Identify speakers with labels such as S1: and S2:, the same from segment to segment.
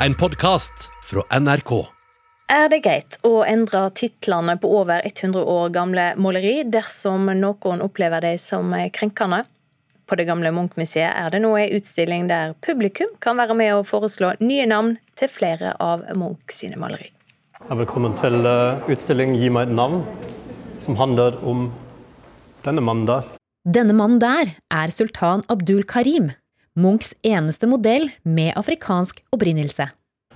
S1: En podkast fra NRK.
S2: Er det greit å endre titlene på over 100 år gamle måleri dersom noen opplever dem som krenkende? På Det gamle Munch-museet er det nå en utstilling der publikum kan være med å foreslå nye navn til flere av Munch sine maleri.
S3: Velkommen til eh, utstilling 'Gi meg et navn', som handler om denne mannen der.
S4: Denne mannen der er sultan Abdul Karim, Munchs eneste modell med afrikansk opprinnelse.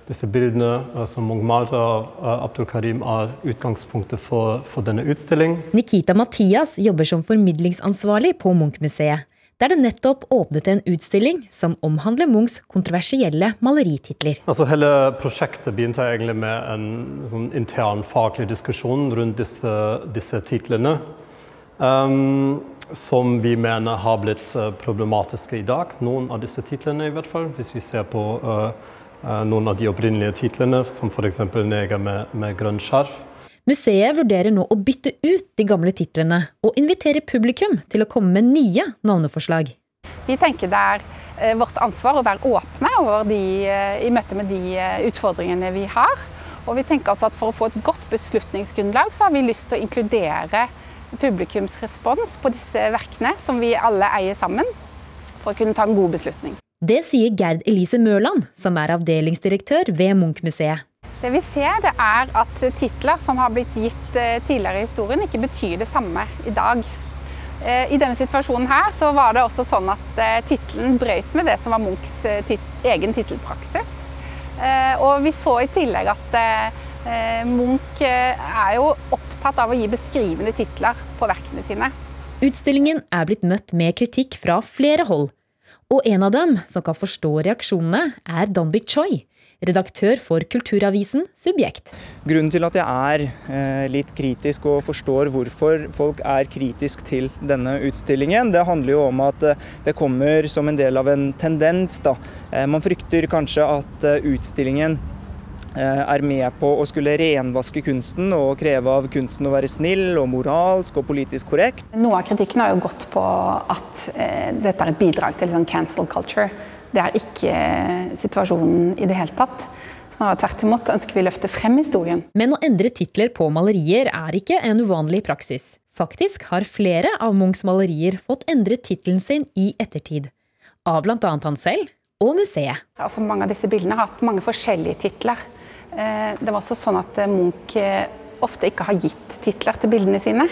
S3: Disse bildene eh, som Munch malte av eh, Abdul Karim, er utgangspunktet for, for denne utstillingen.
S4: Nikita Mathias jobber som formidlingsansvarlig på Munch-museet, der det nettopp åpnet en utstilling som omhandler Munchs kontroversielle malerititler.
S3: Altså Hele prosjektet begynte egentlig med en sånn intern faglig diskusjon rundt disse, disse titlene. Um, som vi mener har blitt uh, problematiske i dag. Noen av disse titlene, i hvert fall. Hvis vi ser på uh, uh, noen av de opprinnelige titlene, som f.eks. 'Neger med, med grønn skjerf'.
S4: Museet vurderer nå å bytte ut de gamle titlene og inviterer publikum til å komme med nye navneforslag.
S5: Vi tenker det er eh, vårt ansvar å være åpne de, eh, i møte med de eh, utfordringene vi har. Og vi tenker altså at For å få et godt beslutningsgrunnlag så har vi lyst til å inkludere publikumsrespons på disse verkene, som vi alle eier sammen, for å kunne ta en god beslutning.
S4: Det sier Gerd Elise Mørland, som er avdelingsdirektør ved Munch-museet.
S5: Det vi ser, det er at titler som har blitt gitt eh, tidligere i historien, ikke betyr det samme i dag. Eh, I denne situasjonen her så var det også sånn at eh, tittelen brøyt med det som var Munchs egen tittelpraksis. Og vi så i tillegg at Munch er jo opptatt av å gi beskrivende titler på verkene sine.
S4: Utstillingen er blitt møtt med kritikk fra flere hold. Og en av dem som kan forstå reaksjonene, er Danby Choi, redaktør for kulturavisen Subjekt.
S6: Grunnen til at jeg er eh, litt kritisk og forstår hvorfor folk er kritisk til denne utstillingen, det handler jo om at eh, det kommer som en del av en tendens. Da. Eh, man frykter kanskje at utstillingen er med på å skulle renvaske kunsten og kreve av kunsten å være snill og moralsk og politisk korrekt.
S5: Noe av kritikken har jo gått på at dette er et bidrag til sånn cancel culture. Det er ikke situasjonen i det hele tatt. Snarere tvert imot ønsker vi å løfte frem historien.
S4: Men å endre titler på malerier er ikke en uvanlig praksis. Faktisk har flere av Munchs malerier fått endret tittelen sin i ettertid. Av bl.a. han selv og museet.
S5: Altså, mange av disse bildene har hatt mange forskjellige titler. Eh, det var også sånn at eh, Munch eh, ofte ikke har gitt titler til bildene sine.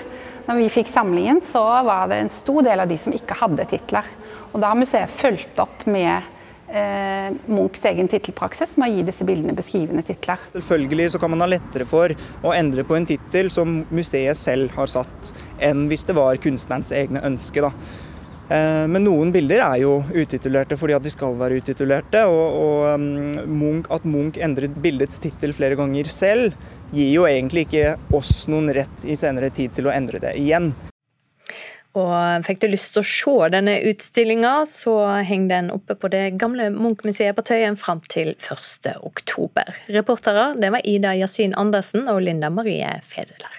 S5: Når vi fikk samlingen, så var det en stor del av de som ikke hadde titler. Og da har museet fulgt opp med eh, Munchs egen tittelpraksis med å gi disse bildene beskrivende titler.
S6: Selvfølgelig så kan man ha lettere for å endre på en tittel som museet selv har satt, enn hvis det var kunstnerens egne ønske. da. Eh, men noen bilder er jo utitulerte fordi at de skal være utitulerte. Og, og um, Munch, at Munch endret bildets tittel flere ganger selv, gir jo egentlig ikke oss noen rett i senere tid til å endre det igjen.
S2: Og fikk du lyst til å se denne utstillinga, så henger den oppe på det gamle Munch-museet på Tøyen fram til 1. oktober. Reportere det var Ida Yasin Andersen og Linda Marie Fedeler.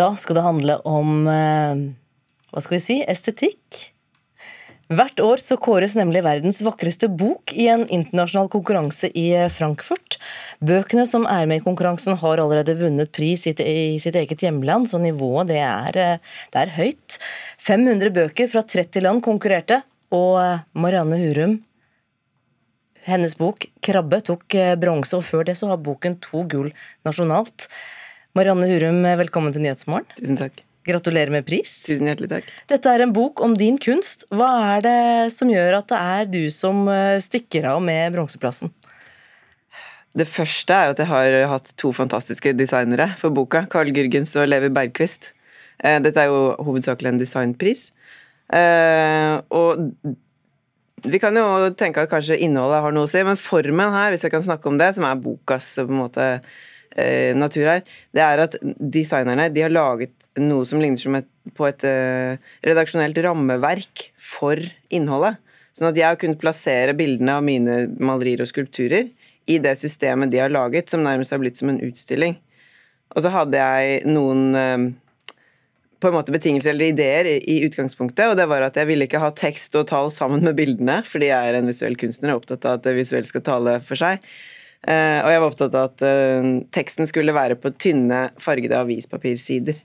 S7: Da skal det handle om eh, hva skal vi si estetikk. Hvert år så kåres nemlig verdens vakreste bok i en internasjonal konkurranse i Frankfurt. Bøkene som er med i konkurransen har allerede vunnet pris i sitt eget hjemland, så nivået det er, det er høyt. 500 bøker fra 30 land konkurrerte, og Marianne Hurum hennes bok 'Krabbe' tok bronse, og før det så har boken to gull nasjonalt. Marianne Hurum, velkommen til Nyhetsmorgen.
S8: Tusen takk.
S7: Gratulerer med pris.
S8: Tusen hjertelig takk.
S7: Dette er en bok om din kunst. Hva er det som gjør at det er du som eh, stikker av med bronseplassen?
S8: Det første er at jeg har hatt to fantastiske designere for boka. Carl Gürgens og Levi Bergquist. Eh, dette er jo hovedsakelig en designpris. Eh, og vi kan jo tenke at kanskje innholdet har noe å si, men formen her, hvis jeg kan snakke om det, som er bokas på en måte natur her, det er at designerne de har laget noe som ligner et, på et eh, redaksjonelt rammeverk for innholdet. Sånn at jeg har kunnet plassere bildene av mine malerier og skulpturer i det systemet de har laget, som nærmest har blitt som en utstilling. Og så hadde jeg noen uh, på en måte betingelser eller ideer i, utgangspunktet, og det var at jeg ville ikke ha tekst og tall sammen med bildene, fordi jeg er en visuell kunstner og opptatt av at det visuelle skal tale for seg. Uh, og jeg var opptatt av at uh, teksten skulle være på tynne, fargede avispapirsider.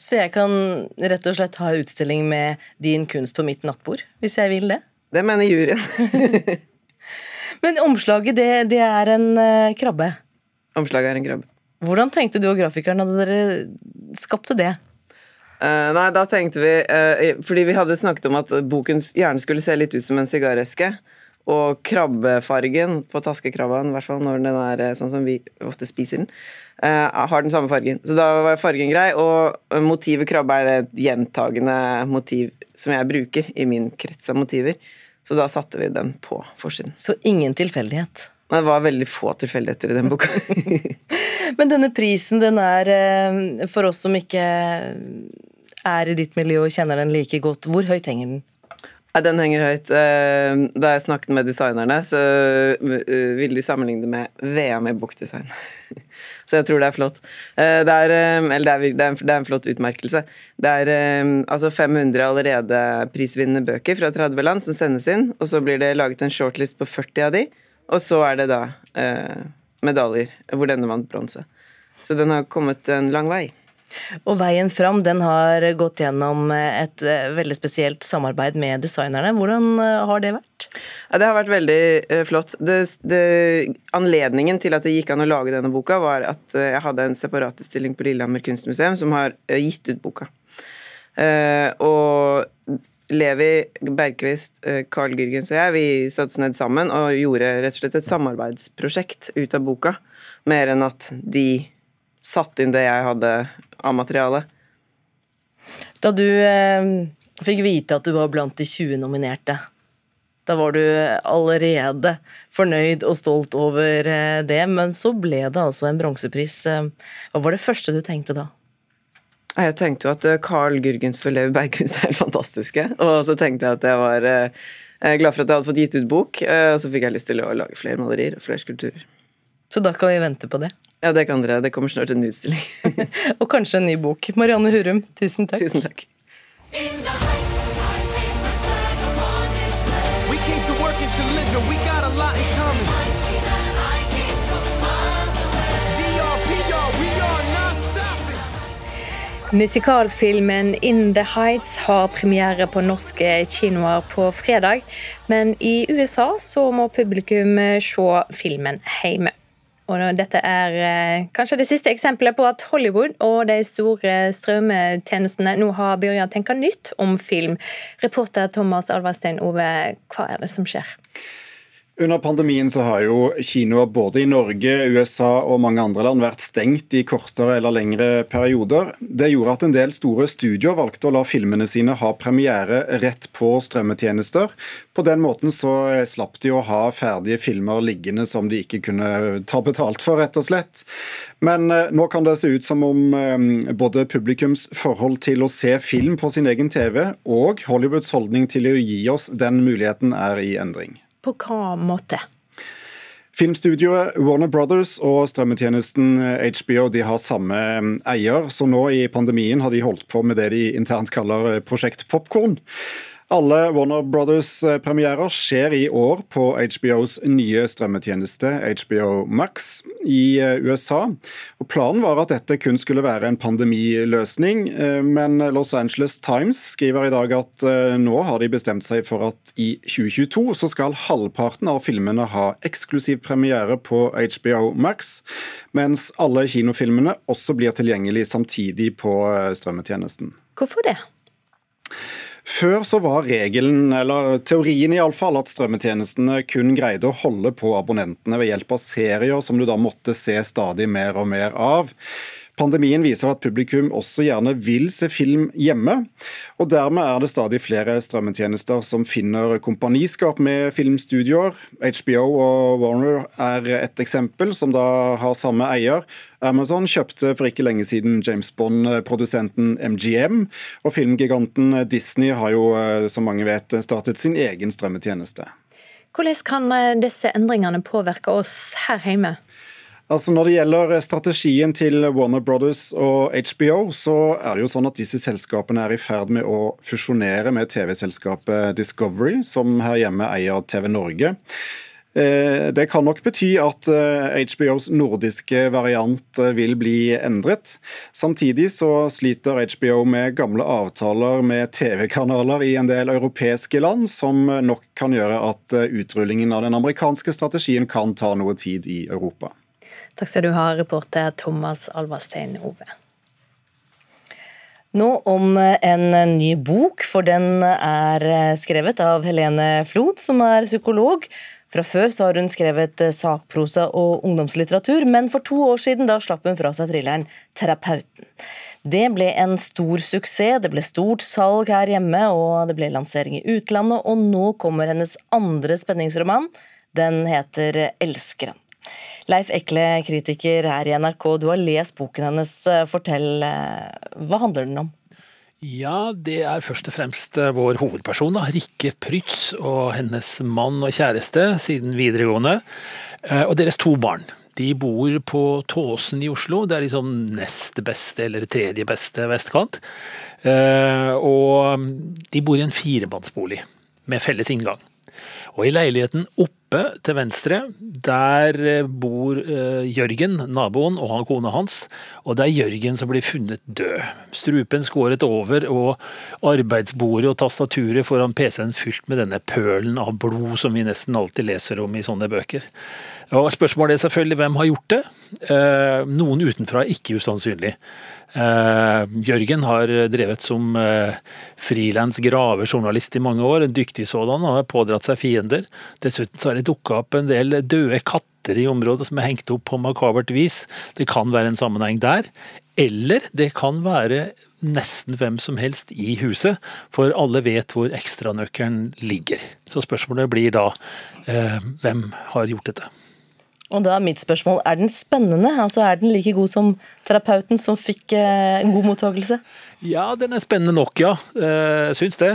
S7: Så jeg kan rett og slett ha utstilling med din kunst på mitt nattbord, hvis jeg vil det?
S8: Det mener juryen.
S7: Men omslaget, det, det er en uh, krabbe?
S8: Omslaget er en krabbe.
S7: Hvordan tenkte du og grafikeren da dere skapte det?
S8: Uh, nei, da tenkte vi uh, Fordi vi hadde snakket om at boken gjerne skulle se litt ut som en sigareske. Og krabbefargen på taskekrabben, i hvert fall når den er sånn som vi ofte spiser den, uh, har den samme fargen. Så da var fargen grei, og motivet krabbe er et gjentagende motiv som jeg bruker i min krets av motiver. Så da satte vi den på forsiden.
S7: Så ingen tilfeldighet?
S8: Men det var veldig få tilfeldigheter i den boka.
S7: Men denne prisen, den er eh, for oss som ikke er i ditt miljø og kjenner den like godt, hvor høyt henger den?
S8: Den henger høyt. Eh, da jeg snakket med designerne, så eh, ville de sammenligne det med VM i bokdesign. Så jeg tror det er flott. Det er, eller det er, det er, en, flott utmerkelse. Det er altså 500 allerede prisvinnende bøker fra 30 land som sendes inn, og så blir det laget en shortlist på 40 av de. Og så er det da eh, medaljer, hvor denne vant bronse. Så den har kommet en lang vei.
S7: Og veien fram den har gått gjennom et eh, veldig spesielt samarbeid med designerne. Hvordan eh, har det vært?
S8: Ja, det har vært veldig uh, flott. Det, det, anledningen til at det gikk an å lage denne boka, var at jeg hadde en separatutstilling på Lillehammer kunstmuseum som har gitt ut boka. og Levi Bergquist, eh, Carl Gürgens og jeg vi satte oss ned sammen og gjorde rett og slett et samarbeidsprosjekt ut av boka. Mer enn at de satte inn det jeg hadde av materiale.
S7: Da du eh, fikk vite at du var blant de 20 nominerte, da var du allerede fornøyd og stolt over eh, det, men så ble det altså en bronsepris. Eh, hva var det første du tenkte da?
S8: Jeg tenkte jo at eh, Carl Gurgens og Lev Bergkunst er helt fantastiske. Og så tenkte jeg at jeg var glad for at jeg hadde fått gitt ut bok, og så fikk jeg lyst til å lage flere malerier og flere skulpturer.
S7: Så da kan vi vente på det?
S8: Ja, det kan dere. Det kommer snart en utstilling.
S7: og kanskje en ny bok. Marianne Hurum, tusen takk.
S8: Tusen takk.
S2: Musikalfilmen In the Heights har premiere på norske kinoer på fredag. Men i USA så må publikum se filmen hjemme. Og dette er eh, kanskje det siste eksempelet på at Hollywood og de store strømmetjenestene nå har begynt å tenke nytt om film. Reporter Thomas Alvarstein Ove, hva er det som skjer?
S9: Under pandemien så har jo kinoer både i Norge, USA og mange andre land vært stengt i kortere eller lengre perioder. Det gjorde at en del store studioer valgte å la filmene sine ha premiere rett på strømmetjenester. På den måten så slapp de å ha ferdige filmer liggende som de ikke kunne ta betalt for, rett og slett. Men eh, nå kan det se ut som om eh, både publikums forhold til å se film på sin egen TV og Hollywoods holdning til å gi oss den muligheten er i endring.
S2: På hva måte?
S9: Filmstudioet Warner Brothers og strømmetjenesten HBO de har samme eier, så nå i pandemien har de holdt på med det de internt kaller Prosjekt Popkorn. Alle Warner Brothers-premierer skjer i år på HBOs nye strømmetjeneste HBO Max i eh, USA. Og planen var at dette kun skulle være en pandemiløsning, eh, men Los Angeles Times skriver i dag at eh, nå har de bestemt seg for at i 2022 så skal halvparten av filmene ha eksklusiv premiere på HBO Max, mens alle kinofilmene også blir tilgjengelig samtidig på strømmetjenesten.
S2: Hvorfor det?
S9: Før så var regelen, eller teorien iallfall, at strømmetjenestene kun greide å holde på abonnentene ved hjelp av serier som du da måtte se stadig mer og mer av. Pandemien viser at publikum også gjerne vil se film hjemme, og dermed er det stadig flere strømmetjenester som finner kompaniskap med filmstudioer. HBO og Warner er et eksempel, som da har samme eier. Amazon kjøpte for ikke lenge siden James Bond-produsenten MGM, og filmgiganten Disney har jo, eh, som mange vet, startet sin egen strømmetjeneste.
S2: Hvordan kan eh, disse endringene påvirke oss her hjemme?
S9: Altså Når det gjelder strategien til Warner Brothers og HBO, så er det jo sånn at disse selskapene er i ferd med å fusjonere med TV-selskapet Discovery, som her hjemme eier TV Norge. Eh, det kan nok bety at HBOs eh, nordiske variant eh, vil bli endret. Samtidig så sliter HBO med gamle avtaler med TV-kanaler i en del europeiske land, som nok kan gjøre at utrullingen av den amerikanske strategien kan ta noe tid i Europa.
S2: Takk skal du ha, reporter Thomas Alvarstein Ove.
S7: Nå om en ny bok, for den er skrevet av Helene Flod, som er psykolog. Fra før så har hun skrevet sakprosa og ungdomslitteratur, men for to år siden da slapp hun fra seg thrilleren 'Terapeuten'. Det ble en stor suksess, det ble stort salg her hjemme, og det ble lansering i utlandet, og nå kommer hennes andre spenningsroman. Den heter 'Elskeren'. Leif Ekle, kritiker her i NRK, du har lest boken hennes. Fortell, eh, hva handler den om?
S10: Ja, det er først og fremst eh, vår hovedperson, da, Rikke Prytz, og hennes mann og kjæreste siden videregående, eh, og deres to barn. De bor på Tåsen i Oslo, det er liksom nest beste eller tredje beste vestkant. Og de bor i en firemannsbolig med felles inngang. Og i leiligheten oppe til venstre, der eh, bor uh, Jørgen, naboen, og han kona hans. Og det er Jørgen som blir funnet død. Strupen skåret over, og arbeidsbordet og tastaturet foran PC-en fylt med denne pølen av blod som vi nesten alltid leser om i sånne bøker. Og Spørsmålet er selvfølgelig hvem har gjort det. Uh, noen utenfra er ikke usannsynlig. Uh, Jørgen har drevet som uh, frilans gravejournalist i mange år, en dyktig sådan, og har pådratt seg fiender. Dessuten så er det dukka opp en del døde katter i området som er hengt opp på makabert vis. Det kan være en sammenheng der. Eller det kan være nesten hvem som helst i huset, for alle vet hvor ekstranøkkelen ligger. Så spørsmålet blir da eh, hvem har gjort dette?
S7: Og da er mitt spørsmål, er den spennende? Altså Er den like god som terapeuten som fikk eh, en god mottakelse?
S10: Ja, den er spennende nok, ja. Eh, syns det.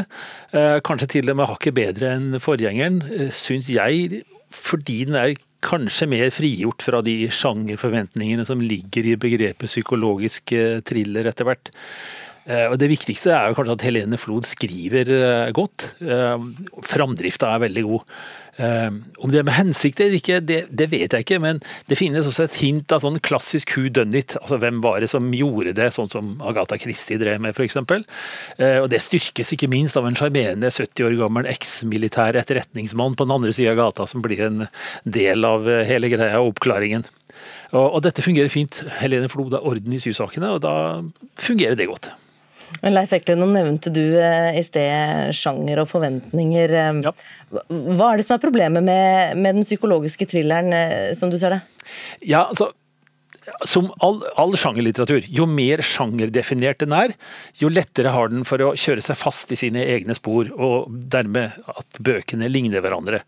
S10: Eh, kanskje til og med hakket bedre enn forgjengeren, syns jeg. Fordi den er kanskje mer frigjort fra de sjangerforventningene som ligger i begrepet psykologisk thriller etter hvert. Og Det viktigste er jo kanskje at Helene Flod skriver godt. Framdrifta er veldig god. Om det er med hensikt eller ikke, det, det, vet jeg ikke, men det finnes også et hint av sånn klassisk who done it. Altså hvem var det som gjorde det, sånn som Agatha Christie drev med f.eks. Og det styrkes ikke minst av en sjarmerende 70 år gammel eks-militær etterretningsmann på den andre sida av gata, som blir en del av eh, hele greia og oppklaringen. Og, og dette fungerer fint. Helene Flod har orden i sysakene, og da fungerer det godt.
S7: Leif Ekle, nå nevnte du eh, i sted sjanger og forventninger. Eh, ja. Hva er det som er problemet med, med den psykologiske thrilleren, eh, som du ser det?
S10: Ja, altså som all, all sjangerlitteratur, jo mer sjangerdefinert den er, jo lettere har den for å kjøre seg fast i sine egne spor, og dermed at bøkene ligner hverandre.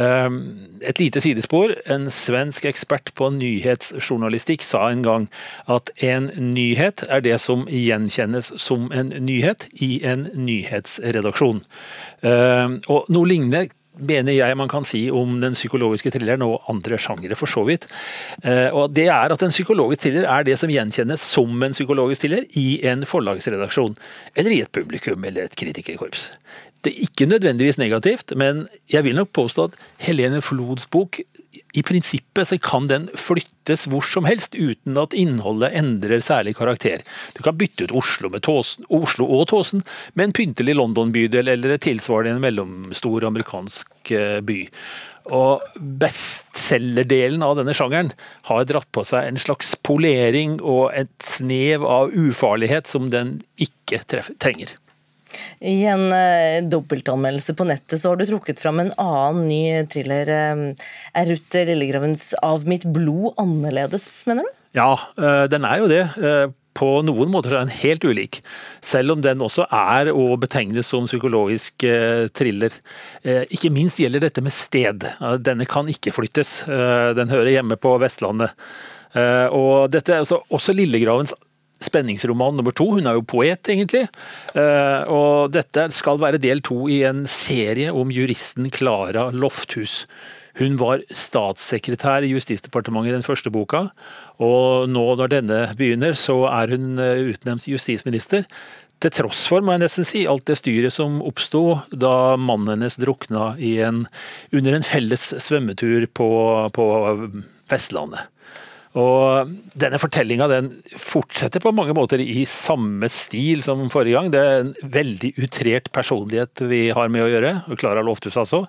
S10: Ehm, et lite sidespor. En svensk ekspert på nyhetsjournalistikk sa en gang at en nyhet er det som gjenkjennes som en nyhet i en nyhetsredaksjon. Ehm, og noe lignende mener jeg man kan si om den psykologiske thrilleren og andre sjangere, for så vidt. Eh, og det er at En psykologisk thriller er det som gjenkjennes som en psykologisk thriller i en forlagsredaksjon, eller i et publikum eller et kritikerkorps. Det er ikke nødvendigvis negativt, men jeg vil nok påstå at Helene Flods bok i prinsippet så kan den flyttes hvor som helst uten at innholdet endrer særlig karakter. Du kan bytte ut Oslo, Tåsen, Oslo og Tåsen med en pyntelig London-bydel eller et tilsvarende en mellomstor amerikansk eh, by. Og bestselgerdelen av denne sjangeren har dratt på seg en slags polering og et snev av ufarlighet som den ikke trenger.
S7: I en uh, dobbeltanmeldelse på nettet så har du trukket fram en annen ny thriller. Uh, er Ruth Lillegravens 'Av mitt blod' annerledes, mener du?
S10: Ja, uh, den er jo det. På noen måter er den helt ulik, selv om den også er å betegnes som psykologisk thriller. Ikke minst gjelder dette med sted. Denne kan ikke flyttes. Den hører hjemme på Vestlandet. Og dette er også, også Lillegravens spenningsroman nummer to. Hun er jo poet, egentlig. Eh, og dette skal være del to i en serie om juristen Klara Lofthus. Hun var statssekretær i Justisdepartementet i den første boka, og nå når denne begynner, så er hun eh, utnevnt justisminister. Til tross for, må jeg nesten si, alt det styret som oppsto da mannen hennes drukna en, under en felles svømmetur på, på Vestlandet. Og denne fortellinga den fortsetter på mange måter i samme stil som forrige gang. Det er en veldig utrert personlighet vi har med å gjøre, og Klara Lofthus altså.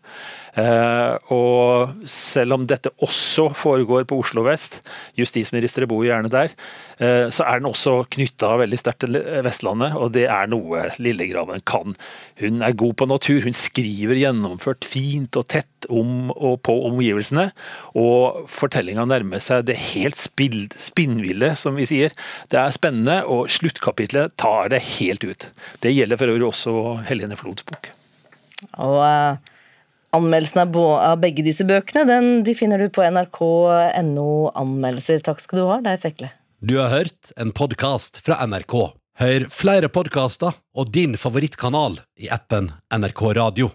S10: Eh, og selv om dette også foregår på Oslo vest, justisministre bor gjerne der, eh, så er den også knytta veldig sterkt til Vestlandet, og det er noe Lillegraven kan. Hun er god på natur, hun skriver gjennomført fint og tett om og på omgivelsene, og fortellinga nærmer seg det helt spinnville, som vi sier. Det er spennende, og sluttkapitlet tar det helt ut. Det gjelder for øvrig også Helene Flods bok.
S7: Og uh, Anmeldelsen av, av, begge disse bøkene den, de finner du på nrk.no anmeldelser. Takk skal du ha, Leif Ekle.
S1: Du har hørt en podkast fra NRK. Hør flere podkaster og din favorittkanal i appen NRK Radio.